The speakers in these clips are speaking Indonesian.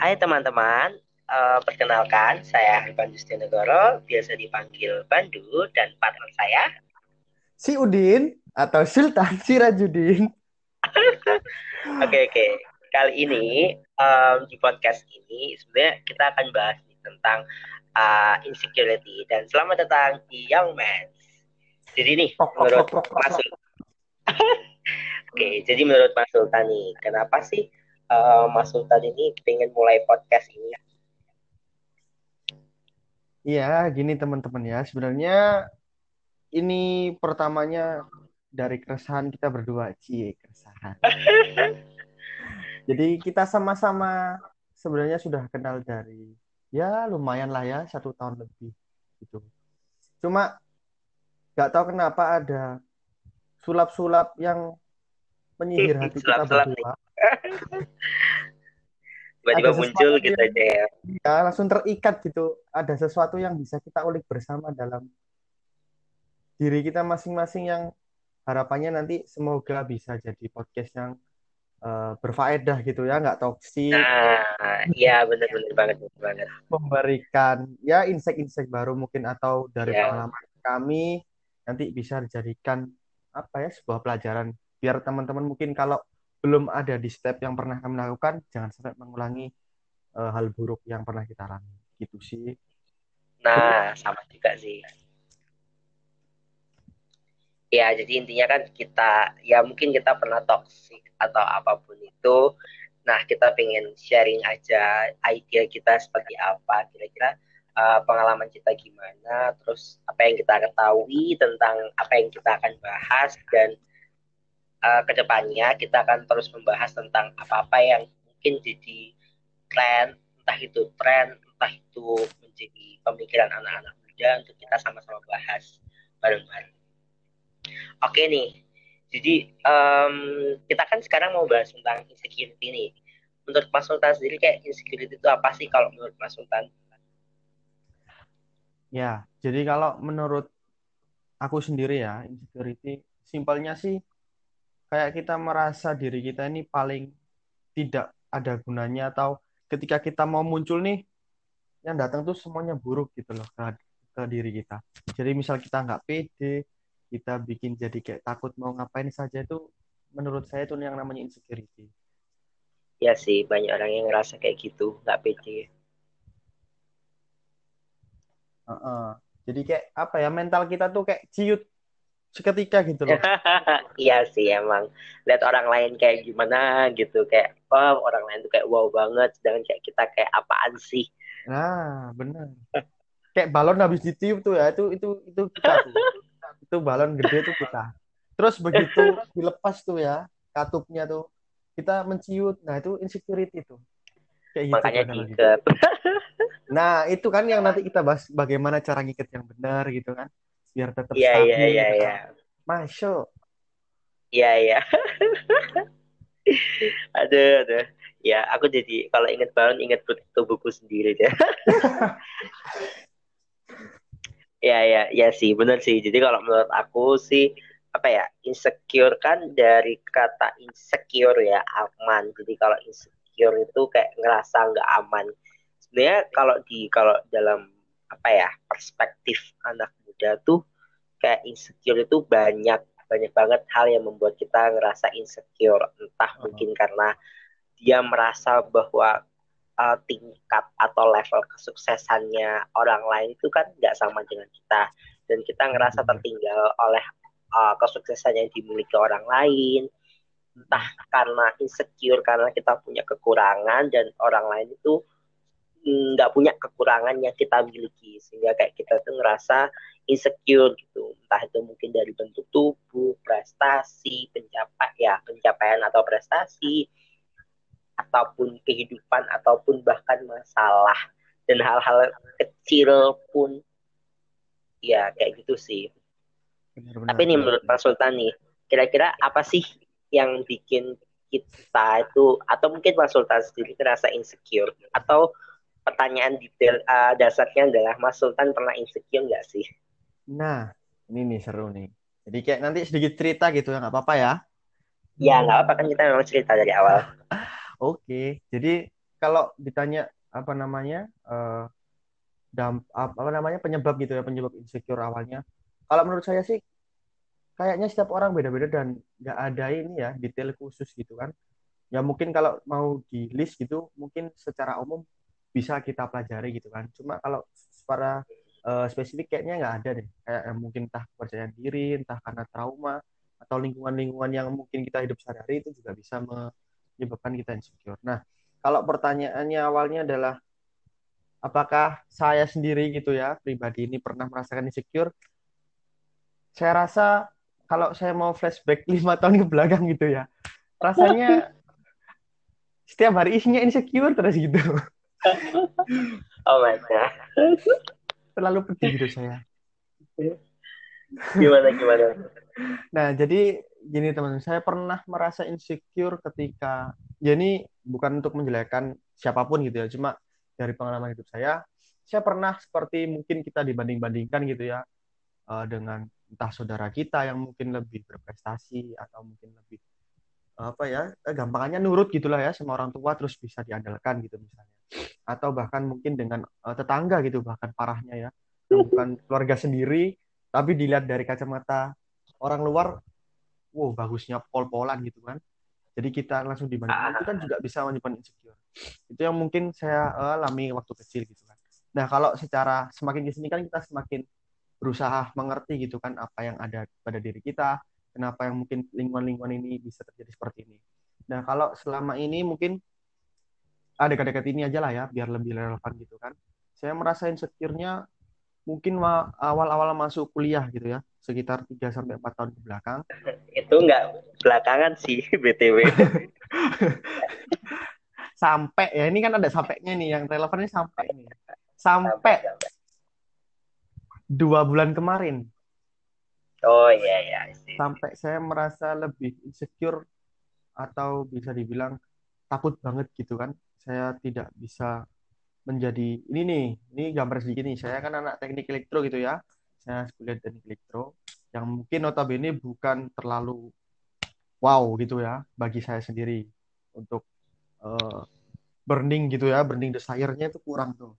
Hai teman-teman, uh, perkenalkan saya Ivan Justinegoro, biasa dipanggil Bandu dan partner saya si Udin atau Sultan Sirajudin. Oke oke, okay. kali ini um, di podcast ini sebenarnya kita akan bahas tentang uh, insecurity dan selamat datang di Young Man. Jadi nih menurut Mas Oke, jadi menurut Mas Sultan nih, kenapa sih uh, Mas Sultan ini pengen mulai podcast ini? Iya, gini teman-teman ya. Sebenarnya ini pertamanya dari keresahan kita berdua, cie keresahan. Jadi kita sama-sama sebenarnya sudah kenal dari ya lumayan lah ya satu tahun lebih gitu. Cuma nggak tahu kenapa ada sulap-sulap yang menyihir hati kita berdua. Tiba-tiba muncul gitu aja ya. Ya, langsung terikat gitu. Ada sesuatu yang bisa kita ulik bersama dalam diri kita masing-masing yang harapannya nanti semoga bisa jadi podcast yang uh, berfaedah gitu ya, nggak toksik. Nah, iya benar-benar banget, benar banget. Memberikan ya insek-insek baru mungkin atau dari yeah. pengalaman kami nanti bisa dijadikan apa ya sebuah pelajaran biar teman-teman mungkin kalau belum ada di step yang pernah kami lakukan jangan sampai mengulangi uh, hal buruk yang pernah kita alami. Gitu sih. Nah sama juga sih. Ya jadi intinya kan kita ya mungkin kita pernah toxic atau apa pun itu. Nah kita pengen sharing aja idea kita seperti apa kira-kira uh, pengalaman kita gimana terus apa yang kita ketahui tentang apa yang kita akan bahas dan uh, ke depannya kita akan terus membahas tentang apa-apa yang mungkin jadi tren, entah itu tren, entah itu menjadi pemikiran anak-anak muda untuk kita sama-sama bahas bareng-bareng. Oke nih, jadi um, kita kan sekarang mau bahas tentang insecurity nih. Menurut Mas Sultan sendiri kayak insecurity itu apa sih kalau menurut Mas Sultan? Ya, jadi kalau menurut aku sendiri ya, insecurity simpelnya sih kayak kita merasa diri kita ini paling tidak ada gunanya atau ketika kita mau muncul nih yang datang tuh semuanya buruk gitu loh ke, ke diri kita. Jadi misal kita nggak pede, kita bikin jadi kayak takut mau ngapain saja itu menurut saya itu yang namanya insecurity. Ya sih, banyak orang yang ngerasa kayak gitu, nggak pede. Uh -uh. Jadi kayak apa ya mental kita tuh kayak ciut seketika gitu loh. iya sih emang lihat orang lain kayak gimana gitu kayak wow orang lain tuh kayak wow banget sedangkan kayak kita kayak apaan sih. Nah, benar. kayak balon habis ditiup tuh ya itu itu itu kita tuh. itu balon gede tuh kita. Terus begitu dilepas tuh ya katupnya tuh kita menciut. Nah, itu insecurity tuh. Kayak gitu Makanya diikat. nah, itu kan yang nanti kita bahas bagaimana cara ngikat yang benar gitu kan biar tetap Iya iya iya gitu iya. Kan. Masuk. Iya iya. aduh aduh. Ya aku jadi kalau inget banget inget tubuhku sendiri deh. ya ya ya sih benar sih. Jadi kalau menurut aku sih apa ya insecure kan dari kata insecure ya aman. Jadi kalau insecure itu kayak ngerasa nggak aman. Sebenarnya kalau di kalau dalam apa ya perspektif anak muda tuh kayak insecure itu banyak banyak banget hal yang membuat kita ngerasa insecure. Entah hmm. mungkin karena dia merasa bahwa uh, tingkat atau level kesuksesannya orang lain itu kan nggak sama dengan kita. Dan kita ngerasa tertinggal oleh uh, kesuksesan yang dimiliki orang lain. Entah karena insecure karena kita punya kekurangan dan orang lain itu nggak punya kekurangan yang kita miliki sehingga kayak kita tuh ngerasa insecure gitu. Entah itu mungkin dari bentuk tubuh prestasi pencapai ya pencapaian atau prestasi ataupun kehidupan ataupun bahkan masalah dan hal-hal kecil pun ya kayak gitu sih. Benar, benar, tapi nih menurut Pak Sultan nih kira-kira apa sih yang bikin kita itu atau mungkin Pak Sultan sendiri ngerasa insecure atau pertanyaan detail uh, dasarnya adalah Mas Sultan pernah insecure nggak sih? Nah, ini nih seru nih. Jadi kayak nanti sedikit cerita gitu ya, nggak apa-apa ya? Ya, nggak apa-apa kan kita memang cerita dari awal. Oke, jadi kalau ditanya apa namanya uh, damp, apa namanya penyebab gitu ya penyebab insecure awalnya. Kalau menurut saya sih kayaknya setiap orang beda-beda dan nggak ada ini ya detail khusus gitu kan. Ya mungkin kalau mau di list gitu mungkin secara umum bisa kita pelajari gitu kan. Cuma kalau secara uh, spesifik kayaknya nggak ada deh. Kayak eh, mungkin entah kepercayaan diri, entah karena trauma atau lingkungan-lingkungan yang mungkin kita hidup sehari-hari itu juga bisa menyebabkan kita insecure. Nah, kalau pertanyaannya awalnya adalah apakah saya sendiri gitu ya pribadi ini pernah merasakan insecure? Saya rasa kalau saya mau flashback lima tahun ke belakang gitu ya, rasanya setiap hari isinya insecure terus gitu. Oh my god. Terlalu pedih gitu saya. Gimana gimana? Nah, jadi gini teman-teman, saya pernah merasa insecure ketika ya ini bukan untuk menjelekkan siapa pun gitu ya, cuma dari pengalaman hidup saya, saya pernah seperti mungkin kita dibanding-bandingkan gitu ya uh, dengan entah saudara kita yang mungkin lebih berprestasi atau mungkin lebih apa ya eh, gampangannya nurut gitulah ya sama orang tua terus bisa diandalkan gitu misalnya. Atau bahkan mungkin dengan uh, tetangga gitu bahkan parahnya ya. Bukan keluarga sendiri tapi dilihat dari kacamata orang luar wow bagusnya pol-polan gitu kan. Jadi kita langsung dibandingkan itu kan juga bisa menyimpan insecure. Itu yang mungkin saya uh, alami waktu kecil gitu kan. Nah kalau secara semakin di sini kan kita semakin berusaha mengerti gitu kan apa yang ada pada diri kita kenapa yang mungkin lingkungan-lingkungan ini bisa terjadi seperti ini nah kalau selama ini mungkin ada dekat-dekat ini aja lah ya biar lebih relevan gitu kan saya merasa insecure-nya mungkin awal-awal masuk kuliah gitu ya sekitar 3 sampai 4 tahun ke belakang. Itu enggak belakangan sih BTW. sampai ya ini kan ada sampainya nih yang relevan ini sampai ini. Sampai dua bulan kemarin. Oh iya iya. Sampai saya merasa lebih insecure atau bisa dibilang takut banget gitu kan. Saya tidak bisa menjadi ini nih, ini gambar sedikit nih. Saya kan anak teknik elektro gitu ya saya kuliah teknik elektro yang mungkin notabene bukan terlalu wow gitu ya bagi saya sendiri untuk uh, burning gitu ya burning desire-nya itu kurang tuh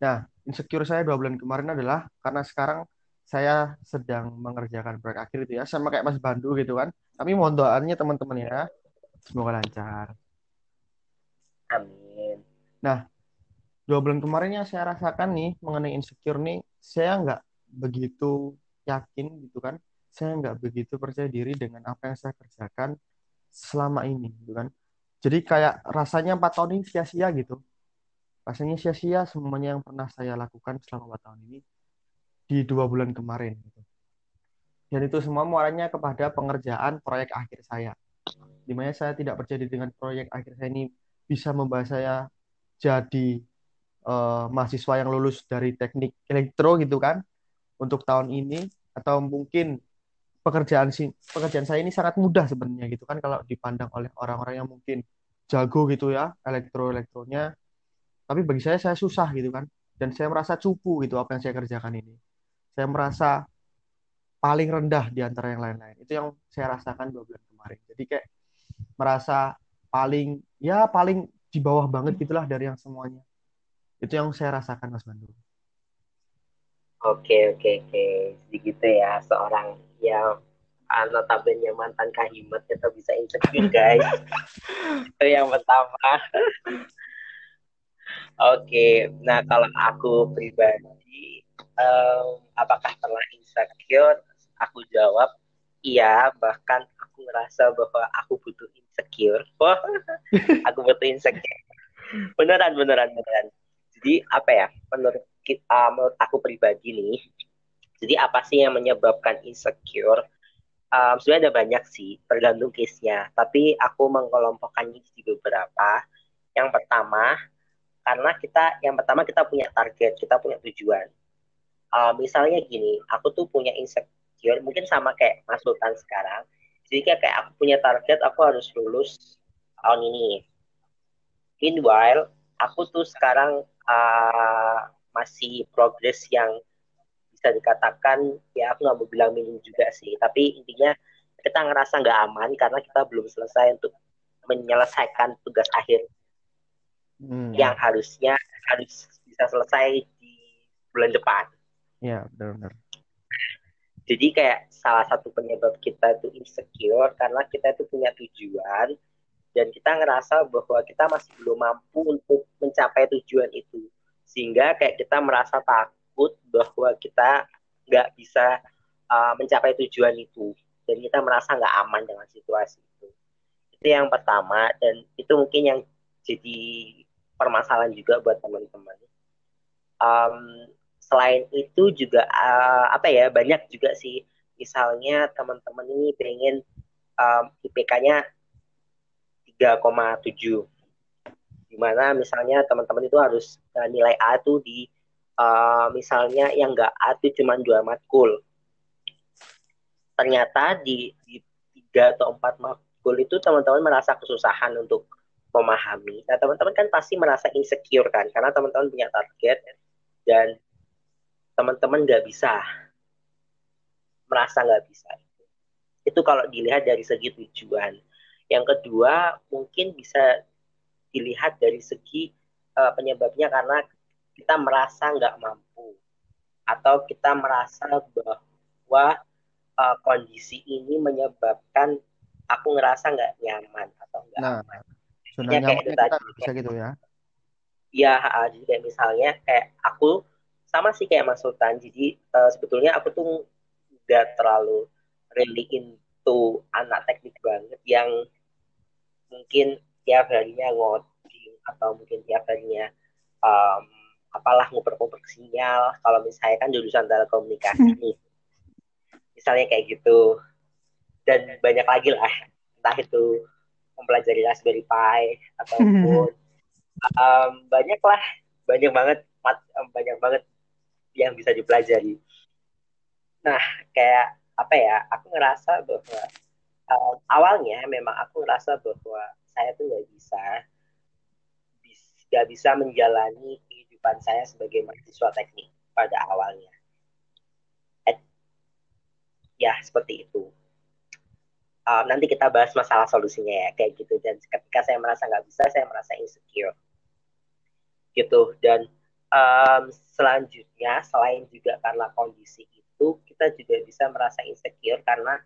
nah insecure saya dua bulan kemarin adalah karena sekarang saya sedang mengerjakan proyek akhir itu ya sama kayak Mas Bandu gitu kan. Tapi mohon doanya teman-teman ya semoga lancar. Amin. Nah dua bulan kemarin yang saya rasakan nih mengenai insecure nih saya nggak begitu yakin gitu kan. Saya nggak begitu percaya diri dengan apa yang saya kerjakan selama ini gitu kan. Jadi kayak rasanya empat tahun ini sia-sia gitu. Rasanya sia-sia semuanya yang pernah saya lakukan selama empat tahun ini di dua bulan kemarin gitu. dan itu semua muaranya kepada pengerjaan proyek akhir saya. Di mana saya tidak percaya dengan proyek akhir saya ini bisa membawa saya jadi uh, mahasiswa yang lulus dari teknik elektro gitu kan untuk tahun ini atau mungkin pekerjaan si pekerjaan saya ini sangat mudah sebenarnya gitu kan kalau dipandang oleh orang-orang yang mungkin jago gitu ya elektro elektronya. Tapi bagi saya saya susah gitu kan dan saya merasa cupu gitu apa yang saya kerjakan ini saya merasa paling rendah di antara yang lain-lain. Itu yang saya rasakan dua bulan kemarin. Jadi kayak merasa paling ya paling di bawah banget gitulah dari yang semuanya. Itu yang saya rasakan Mas Bandung Oke oke oke, begitu ya seorang yang notabene mantan kahimat kita bisa insecure guys. Itu yang pertama. Oke, nah kalau aku pribadi, um, apakah pernah insecure? Aku jawab iya, bahkan aku ngerasa bahwa aku butuh insecure. aku butuh insecure. Beneran, beneran, beneran. Jadi apa ya? Menurut uh, menurut aku pribadi nih, jadi apa sih yang menyebabkan insecure? Um, sebenarnya ada banyak sih, tergantung case-nya. Tapi aku mengelompokkannya di beberapa. Yang pertama, karena kita, yang pertama kita punya target, kita punya tujuan. Uh, misalnya gini, aku tuh punya insecure, mungkin sama kayak Mas Sultan sekarang. Jadi kayak, aku punya target, aku harus lulus tahun ini. Meanwhile, aku tuh sekarang uh, masih progres yang bisa dikatakan ya aku nggak mau bilang minim juga sih tapi intinya kita ngerasa nggak aman karena kita belum selesai untuk menyelesaikan tugas akhir hmm. yang harusnya harus bisa selesai di bulan depan. Iya, benar-benar. Jadi kayak salah satu penyebab kita itu insecure karena kita itu punya tujuan dan kita ngerasa bahwa kita masih belum mampu untuk mencapai tujuan itu. Sehingga kayak kita merasa takut bahwa kita nggak bisa uh, mencapai tujuan itu dan kita merasa nggak aman dengan situasi itu. Itu yang pertama dan itu mungkin yang jadi permasalahan juga buat teman-teman. Um, selain itu juga uh, apa ya banyak juga sih. Misalnya teman-teman ini pengen um, IPK-nya 3,7 di mana misalnya teman-teman itu harus uh, nilai A itu di uh, misalnya yang enggak A itu cuma dua matkul. Ternyata di, di tiga atau empat matkul itu teman-teman merasa kesusahan untuk memahami. Nah, teman-teman kan pasti merasa insecure kan, karena teman-teman punya target dan teman-teman nggak bisa merasa nggak bisa itu kalau dilihat dari segi tujuan yang kedua mungkin bisa dilihat dari segi uh, penyebabnya karena kita merasa nggak mampu atau kita merasa bahwa uh, kondisi ini menyebabkan aku ngerasa nggak nyaman atau nggak nah, aman. Sudah kayak itu tadi, bisa gitu ya? Ya, jadi kayak misalnya kayak aku sama sih kayak Mas Sultan. Jadi uh, sebetulnya aku tuh nggak terlalu really into anak teknik banget yang mungkin tiap harinya ngoding atau mungkin tiap harinya um, apalah nguper-nguper sinyal. Kalau misalnya kan jurusan telekomunikasi hmm. nih, misalnya kayak gitu. Dan banyak lagi lah, entah itu mempelajari Raspberry Pi ataupun um, banyak lah, banyak banget, banyak banget yang bisa dipelajari. Nah, kayak apa ya? Aku ngerasa bahwa um, awalnya memang aku ngerasa bahwa saya tuh nggak bisa nggak bisa menjalani kehidupan saya sebagai mahasiswa teknik pada awalnya. Et, ya seperti itu. Um, nanti kita bahas masalah solusinya ya kayak gitu dan ketika saya merasa nggak bisa saya merasa insecure gitu dan um, selanjutnya selain juga karena kondisi itu kita juga bisa merasa insecure karena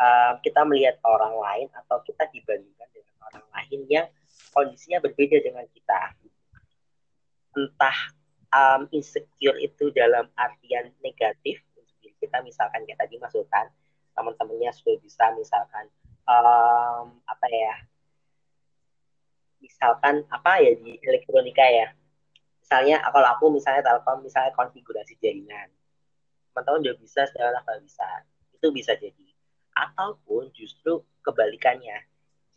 um, kita melihat orang lain atau kita dibandingkan dengan orang lain yang kondisinya berbeda dengan kita. Entah um, insecure itu dalam artian negatif untuk kita misalkan kayak tadi masukkan teman-temannya sudah bisa misalkan um, apa ya misalkan apa ya di elektronika ya misalnya kalau aku misalnya Telkom misalnya konfigurasi jaringan. Teman-teman udah bisa saya nggak bisa itu bisa jadi. Ataupun justru kebalikannya.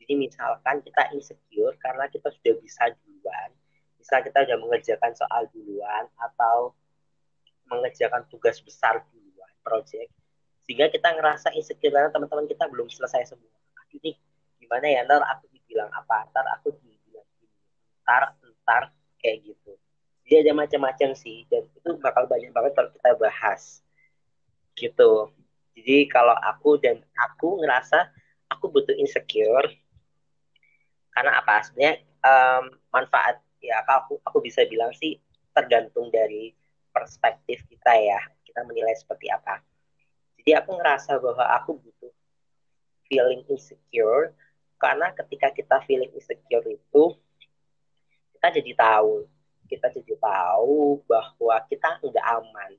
Jadi misalkan kita insecure karena kita sudah bisa duluan. Misal kita sudah mengerjakan soal duluan atau mengerjakan tugas besar duluan project. Sehingga kita ngerasa insecure karena teman-teman kita belum selesai semua. Nih gimana ya? Ntar aku dibilang apa? Ntar aku dibilang gini. Ntar ntar kayak gitu dia ada macam-macam sih dan itu bakal banyak banget kalau kita bahas. Gitu. Jadi kalau aku dan aku ngerasa aku butuh insecure karena apa? Sebenarnya um, manfaat ya aku aku bisa bilang sih tergantung dari perspektif kita ya kita menilai seperti apa. Jadi aku ngerasa bahwa aku butuh feeling insecure karena ketika kita feeling insecure itu kita jadi tahu kita jadi tahu bahwa kita nggak aman.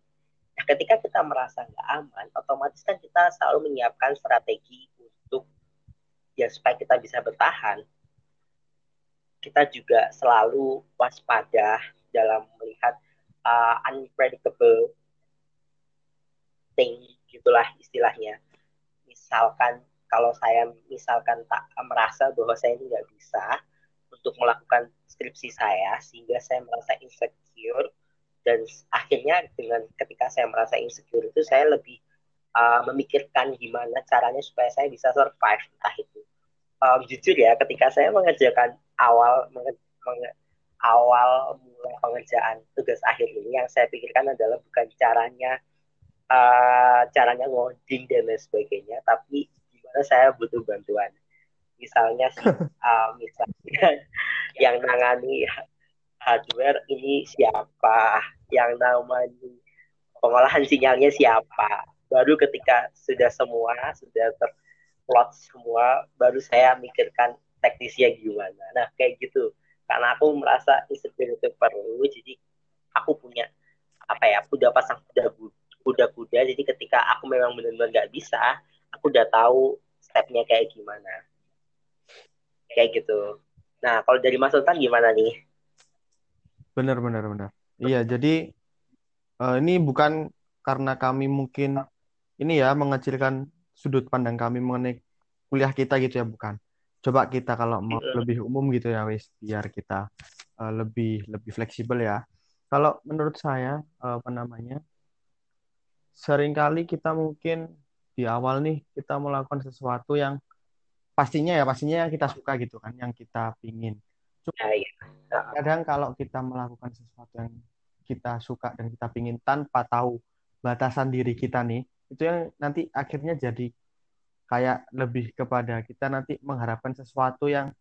Nah, ketika kita merasa nggak aman, otomatis kan kita selalu menyiapkan strategi untuk ya supaya kita bisa bertahan. Kita juga selalu waspada dalam melihat uh, unpredictable thing gitulah istilahnya. Misalkan kalau saya misalkan tak merasa bahwa saya ini nggak bisa untuk melakukan skripsi saya sehingga saya merasa insecure dan akhirnya dengan ketika saya merasa insecure itu saya lebih uh, memikirkan gimana caranya supaya saya bisa survive. Entah itu um, jujur ya ketika saya mengerjakan awal menge, menge, awal mulai pengerjaan tugas akhir ini yang saya pikirkan adalah bukan caranya uh, caranya ngoding dan sebagainya tapi gimana saya butuh bantuan misalnya uh, misalnya yang nangani hardware ini siapa yang namanya pengolahan sinyalnya siapa. Baru ketika sudah semua sudah terplot semua baru saya mikirkan teknisnya gimana. Nah kayak gitu. Karena aku merasa insecure itu perlu jadi aku punya apa ya aku udah pasang kuda kuda-kuda. Jadi ketika aku memang benar-benar nggak bisa aku udah tahu stepnya kayak gimana kayak gitu. Nah kalau dari Mas Sultan gimana nih? Benar benar benar. Iya jadi uh, ini bukan karena kami mungkin ini ya mengecilkan sudut pandang kami mengenai kuliah kita gitu ya bukan. Coba kita kalau mau iya. lebih umum gitu ya wis biar kita uh, lebih lebih fleksibel ya. Kalau menurut saya uh, apa namanya sering kali kita mungkin di awal nih kita melakukan sesuatu yang pastinya ya pastinya yang kita suka gitu kan yang kita pingin cuma ya, ya. kadang kalau kita melakukan sesuatu yang kita suka dan kita pingin tanpa tahu batasan diri kita nih itu yang nanti akhirnya jadi kayak lebih kepada kita nanti mengharapkan sesuatu yang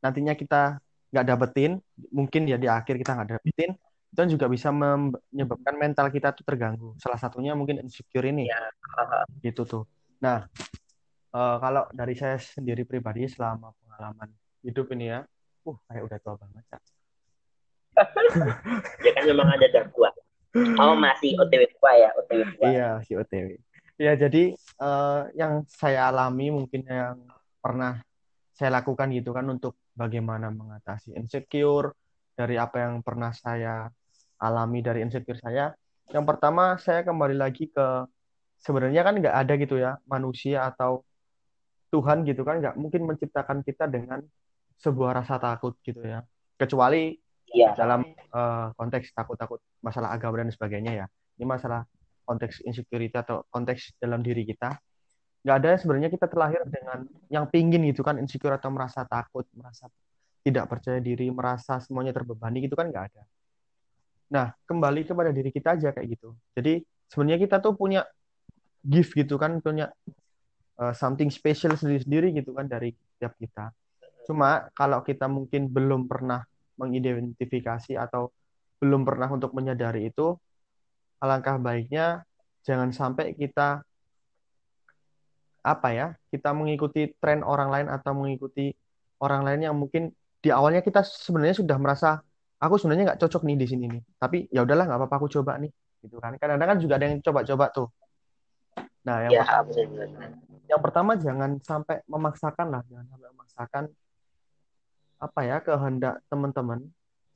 nantinya kita nggak dapetin mungkin ya di akhir kita nggak dapetin itu juga bisa menyebabkan mental kita tuh terganggu salah satunya mungkin insecure ini ya. gitu tuh nah uh, kalau dari saya sendiri pribadi selama pengalaman hidup ini ya uh kayak udah tua banget ya ya kan memang ada dakwah oh masih OTW tua ya OTW tua. Iya si OTW ya jadi uh, yang saya alami mungkin yang pernah saya lakukan gitu kan untuk bagaimana mengatasi insecure dari apa yang pernah saya alami dari insecure saya. Yang pertama saya kembali lagi ke sebenarnya kan nggak ada gitu ya manusia atau Tuhan gitu kan nggak mungkin menciptakan kita dengan sebuah rasa takut gitu ya kecuali ya. dalam uh, konteks takut-takut masalah agama dan sebagainya ya. Ini masalah konteks insecurity atau konteks dalam diri kita. Nggak ada sebenarnya kita terlahir dengan yang pingin gitu kan insecure atau merasa takut, merasa tidak percaya diri, merasa semuanya terbebani gitu kan nggak ada. Nah, kembali kepada diri kita aja kayak gitu. Jadi sebenarnya kita tuh punya gift gitu kan, punya uh, something special sendiri-sendiri gitu kan dari tiap kita. Cuma kalau kita mungkin belum pernah mengidentifikasi atau belum pernah untuk menyadari itu, alangkah baiknya jangan sampai kita apa ya, kita mengikuti tren orang lain atau mengikuti orang lain yang mungkin di awalnya kita sebenarnya sudah merasa aku sebenarnya nggak cocok nih di sini nih, tapi ya udahlah nggak apa-apa aku coba nih, gitu kan. Kadang-kadang kan juga ada yang coba-coba tuh. Nah, yang, ya, yang pertama jangan sampai memaksakan lah, jangan sampai memaksakan apa ya kehendak teman-teman.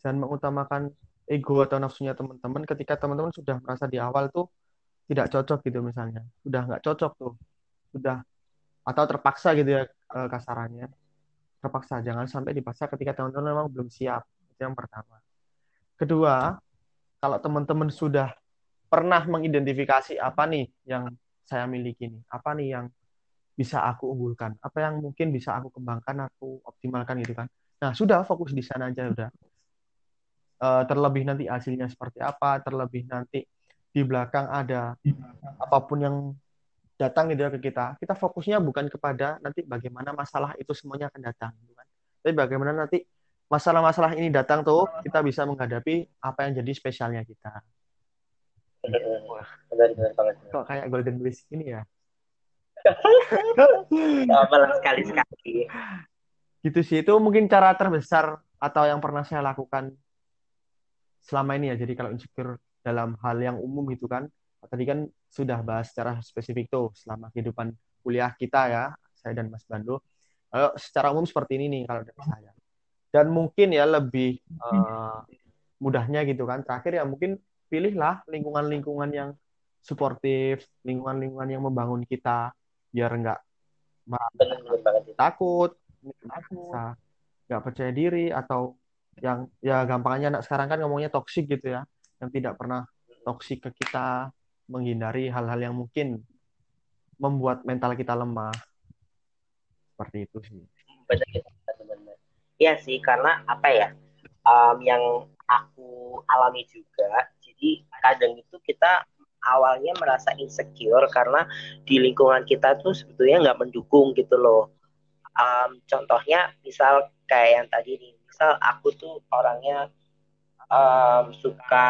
Dan mengutamakan ego atau nafsunya teman-teman. Ketika teman-teman sudah merasa di awal tuh tidak cocok gitu misalnya. Sudah nggak cocok tuh. Sudah atau terpaksa gitu ya eh, kasarannya. Terpaksa jangan sampai dipaksa ketika teman-teman memang belum siap. Itu yang pertama. Kedua kalau teman-teman sudah pernah mengidentifikasi apa nih yang saya miliki nih apa nih yang bisa aku unggulkan apa yang mungkin bisa aku kembangkan aku optimalkan gitu kan Nah, sudah fokus di sana aja udah. Uh, terlebih nanti hasilnya seperti apa, terlebih nanti di belakang ada apa pun yang datang gitu ya ke kita. Kita fokusnya bukan kepada nanti bagaimana masalah itu semuanya akan datang, gitu kan. Tapi bagaimana nanti masalah-masalah ini datang tuh kita bisa menghadapi apa yang jadi spesialnya kita. Wah, Kok kayak Golden Wish ini ya? Malah sekali-sekali. Gitu sih. Itu mungkin cara terbesar atau yang pernah saya lakukan selama ini ya. Jadi kalau insecure dalam hal yang umum gitu kan. Tadi kan sudah bahas secara spesifik tuh selama kehidupan kuliah kita ya saya dan Mas Bando kalau secara umum seperti ini nih kalau dari saya. Dan mungkin ya lebih uh, mudahnya gitu kan. Terakhir ya mungkin pilihlah lingkungan-lingkungan yang suportif lingkungan-lingkungan yang membangun kita biar enggak takut merasa nggak percaya diri atau yang ya gampangnya anak sekarang kan ngomongnya toksik gitu ya yang tidak pernah toksik ke kita menghindari hal-hal yang mungkin membuat mental kita lemah. Seperti itu sih. Benar benar iya sih karena apa ya um, yang aku alami juga jadi kadang itu kita awalnya merasa insecure karena di lingkungan kita tuh sebetulnya nggak mendukung gitu loh. Um, contohnya misal kayak yang tadi nih misal aku tuh orangnya um, suka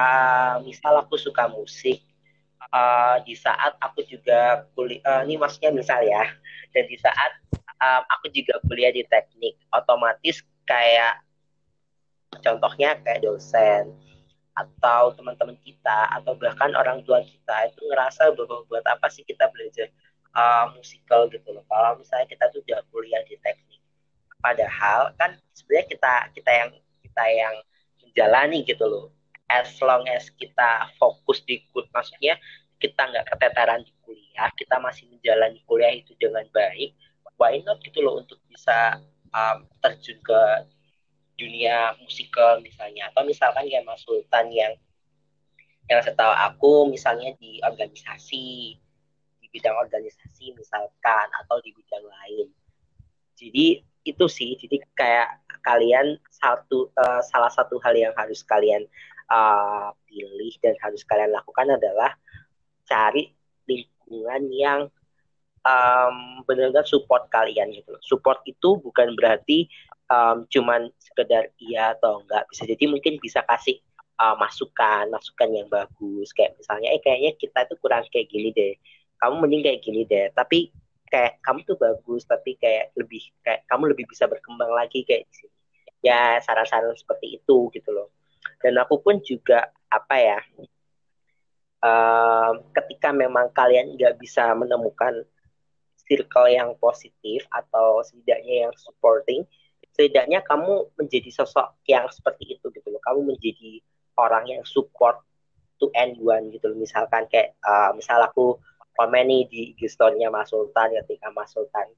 misal aku suka musik uh, di saat aku juga kuliah uh, ini maksudnya misal ya dan di saat um, aku juga kuliah di teknik otomatis kayak contohnya kayak dosen atau teman-teman kita atau bahkan orang tua kita itu ngerasa bahwa buat apa sih kita belajar uh, musikal gitu loh. Kalau misalnya kita tuh udah kuliah di teknik. Padahal kan sebenarnya kita kita yang kita yang menjalani gitu loh. As long as kita fokus di maksudnya kita nggak keteteran di kuliah kita masih menjalani kuliah itu dengan baik why not gitu loh untuk bisa um, terjun ke dunia musikal misalnya. Atau misalkan Mas Sultan yang yang setahu aku misalnya di organisasi di bidang organisasi misalkan atau di bidang lain. Jadi itu sih jadi kayak kalian satu uh, salah satu hal yang harus kalian uh, pilih dan harus kalian lakukan adalah cari lingkungan yang um, benar-benar support kalian gitu Support itu bukan berarti um, cuman sekedar iya atau enggak bisa jadi mungkin bisa kasih uh, masukan masukan yang bagus. Kayak misalnya eh kayaknya kita tuh kurang kayak gini deh. Kamu mending kayak gini deh. Tapi kayak kamu tuh bagus tapi kayak lebih kayak kamu lebih bisa berkembang lagi kayak di sini. Ya saran-saran seperti itu gitu loh. Dan aku pun juga apa ya um, ketika memang kalian nggak bisa menemukan circle yang positif atau setidaknya yang supporting setidaknya kamu menjadi sosok yang seperti itu gitu loh. Kamu menjadi orang yang support to anyone gitu loh. Misalkan kayak uh, misal aku komen nih di IG story-nya Mas Sultan ketika Mas Sultan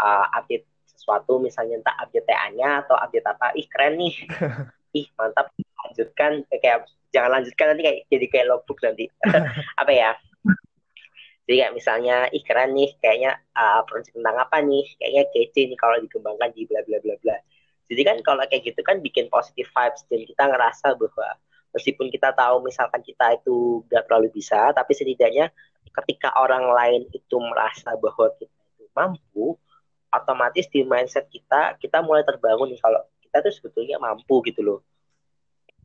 uh, update sesuatu misalnya entah update TA-nya atau update apa ih keren nih. Ih mantap. Lanjutkan. Kayak jangan lanjutkan nanti kayak jadi kayak logbook nanti. Apa ya jadi kayak misalnya, ih keren nih, kayaknya uh, project tentang apa nih, kayaknya kece nih kalau dikembangkan di bla bla bla bla. Jadi kan kalau kayak gitu kan bikin positive vibes dan kita ngerasa bahwa meskipun kita tahu misalkan kita itu gak terlalu bisa, tapi setidaknya ketika orang lain itu merasa bahwa kita itu mampu, otomatis di mindset kita kita mulai terbangun kalau kita tuh sebetulnya mampu gitu loh.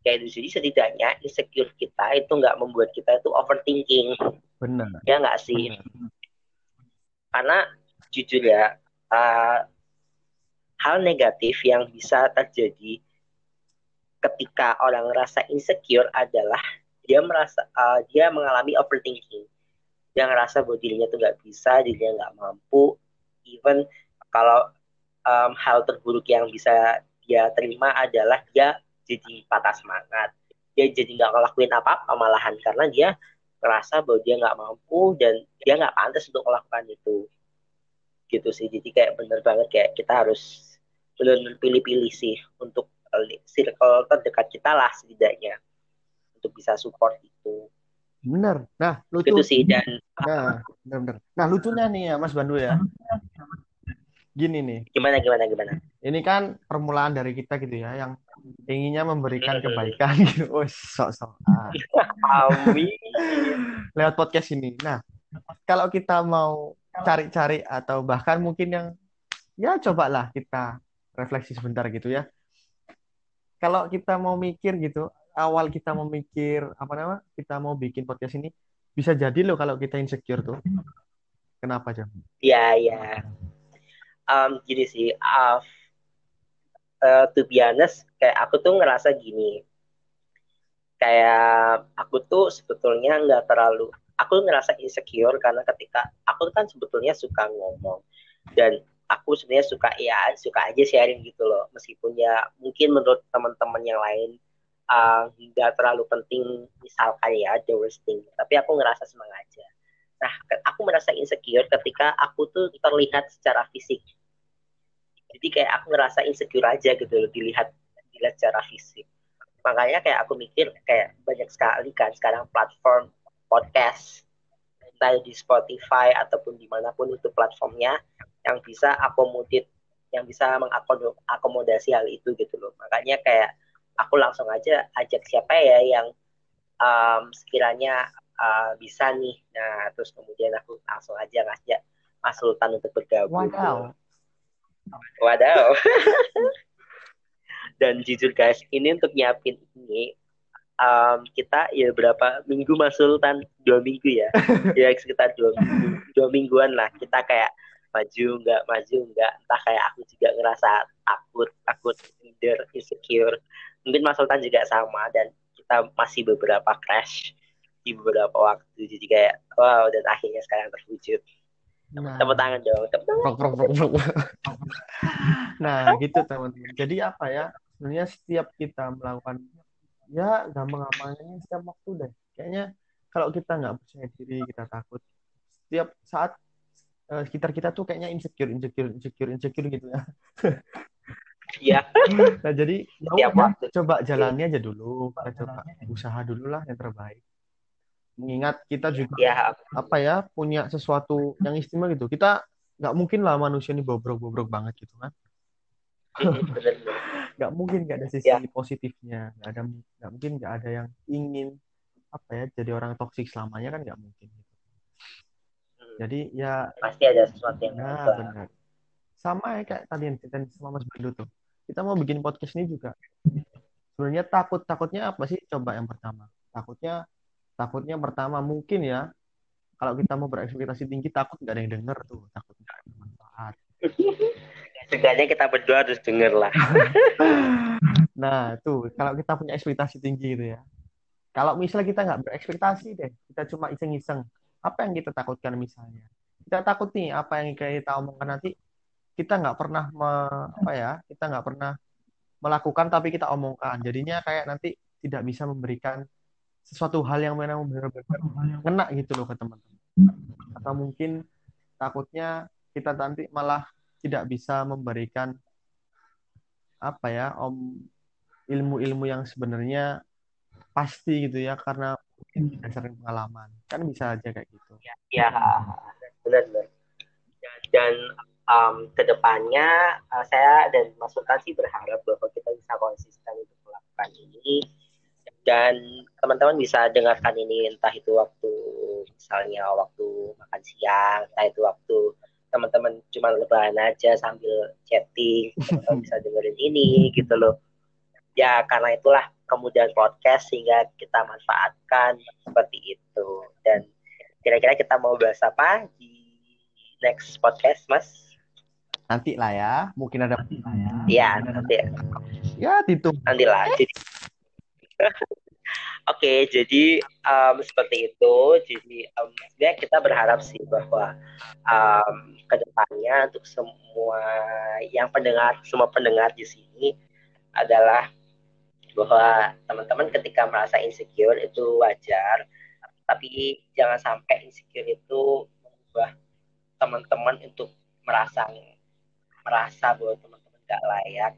Kayak jadi setidaknya insecure kita itu nggak membuat kita itu overthinking Benar. Ya nggak sih? Benar. Karena jujur ya, uh, hal negatif yang bisa terjadi ketika orang merasa insecure adalah dia merasa uh, dia mengalami overthinking. Dia ngerasa bahwa dirinya tuh nggak bisa, dirinya nggak mampu. Even kalau um, hal terburuk yang bisa dia terima adalah dia jadi patah semangat. Dia jadi nggak ngelakuin apa-apa malahan karena dia ngerasa bahwa dia nggak mampu dan dia nggak pantas untuk melakukan itu. Gitu sih. Jadi kayak bener banget kayak kita harus benar-benar pilih-pilih sih untuk circle terdekat kita lah setidaknya untuk bisa support itu. Bener. Nah lucu. Itu sih dan nah bener-bener nah lucunya nih ya Mas Bandu ya. Gini nih. Gimana gimana gimana? Ini kan permulaan dari kita gitu ya yang inginnya memberikan kebaikan. Gitu. Oh, sok-sok. Amin. Lewat podcast ini. Nah, kalau kita mau cari-cari atau bahkan mungkin yang ya cobalah kita refleksi sebentar gitu ya. Kalau kita mau mikir gitu, awal kita mau mikir apa nama? Kita mau bikin podcast ini bisa jadi loh kalau kita insecure tuh. Kenapa, Jam? Iya, iya. Um, gini sih, uh, uh, to be honest kayak aku tuh ngerasa gini kayak aku tuh sebetulnya nggak terlalu aku ngerasa insecure karena ketika aku kan sebetulnya suka ngomong dan aku sebenarnya suka ya suka aja sharing gitu loh. Meskipun ya mungkin menurut teman-teman yang lain uh, nggak uh, terlalu penting misalkan ya the worst thing tapi aku ngerasa senang aja. Nah aku merasa insecure ketika aku tuh terlihat secara fisik. Jadi kayak aku ngerasa insecure aja gitu loh dilihat dilihat secara fisik makanya kayak aku mikir kayak banyak sekali kan sekarang platform podcast entah di Spotify ataupun di mana pun itu platformnya yang bisa akomodir yang bisa mengakomodasi hal itu gitu loh makanya kayak aku langsung aja ajak siapa ya yang um, sekiranya uh, bisa nih nah terus kemudian aku langsung aja ngajak Mas Sultan untuk bergabung wow. Wadaw. Dan jujur guys, ini untuk nyiapin ini um, kita ya berapa minggu Mas Sultan? Dua minggu ya? Ya sekitar dua minggu dua mingguan lah. Kita kayak maju nggak maju nggak entah kayak aku juga ngerasa takut takut minder insecure. Mungkin Mas Sultan juga sama dan kita masih beberapa crash di beberapa waktu. Jadi kayak wow dan akhirnya sekarang terwujud. Nah, tepuk tangan dong tepuk tangan. nah gitu teman-teman. Jadi apa ya sebenarnya setiap kita melakukan ya gampang-gampangnya setiap waktu deh. Kayaknya kalau kita nggak percaya diri kita takut. Setiap saat uh, sekitar kita tuh kayaknya insecure insecure insecure insecure gitu ya. Iya. nah jadi ya coba jalani aja dulu. Kita coba usaha dulu lah yang terbaik. Mengingat kita juga ya. apa ya punya sesuatu yang istimewa gitu. Kita nggak mungkin lah manusia ini bobrok-bobrok banget gitu kan nggak mungkin nggak ada sisi ya. positifnya. Nggak ada nggak mungkin nggak ada yang ingin apa ya jadi orang toksik selamanya kan nggak mungkin gitu. jadi ya pasti ada sesuatu yang nah, benar. Sama ya kayak tadi yang cerita sama Mas Bandu tuh. Kita mau bikin podcast ini juga. Sebenarnya takut takutnya apa sih? Coba yang pertama. Takutnya takutnya pertama mungkin ya kalau kita mau berekspektasi tinggi takut nggak ada yang denger tuh takut nggak Setidaknya kita berdua harus denger lah. nah, tuh kalau kita punya ekspektasi tinggi gitu ya. Kalau misalnya kita nggak berekspektasi deh, kita cuma iseng-iseng. Apa yang kita takutkan misalnya? Kita takut nih apa yang kita omongkan nanti kita nggak pernah me, apa ya? Kita nggak pernah melakukan tapi kita omongkan. Jadinya kayak nanti tidak bisa memberikan sesuatu hal yang memang benar-benar kena gitu loh ke teman-teman. Atau mungkin takutnya kita nanti malah tidak bisa memberikan apa ya om ilmu-ilmu yang sebenarnya pasti gitu ya karena berdasarkan pengalaman. Kan bisa aja kayak gitu. Ya, ya. Benar benar. Dan, dan um, ke depannya uh, saya dan Mas Sultan sih berharap bahwa kita bisa konsisten untuk melakukan ini. Dan teman-teman bisa dengarkan ini entah itu waktu misalnya waktu makan siang, entah itu waktu teman-teman cuma lebaran aja sambil chatting, bisa dengerin ini gitu loh. Ya karena itulah kemudian podcast sehingga kita manfaatkan seperti itu. Dan kira-kira kita mau bahas apa di next podcast, Mas? Nanti lah ya, mungkin ada. Iya, nanti. Ya, itu. Nanti lah. Oke, jadi um, seperti itu. Jadi um, sebenarnya kita berharap sih bahwa um, ke depannya untuk semua yang pendengar, semua pendengar di sini adalah bahwa teman-teman ketika merasa insecure itu wajar, tapi jangan sampai insecure itu mengubah teman-teman untuk merasa merasa bahwa teman-teman gak layak,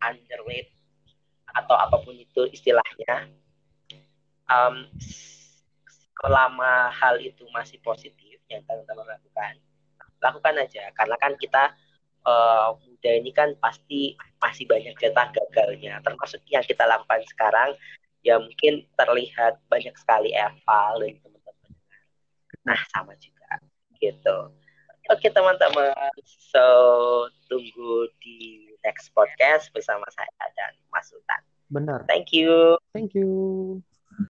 underrated atau apa pun itu istilahnya um, selama hal itu masih positif yang teman-teman lakukan lakukan aja. Karena kan kita uh, muda ini kan pasti masih banyak jatah gagalnya. Termasuk yang kita lakukan sekarang ya mungkin terlihat banyak sekali eval dari teman-teman. Nah sama juga. Gitu. Oke teman-teman. So tunggu di next podcast bersama saya dan Mas Sultan. Benar. Thank you. Thank you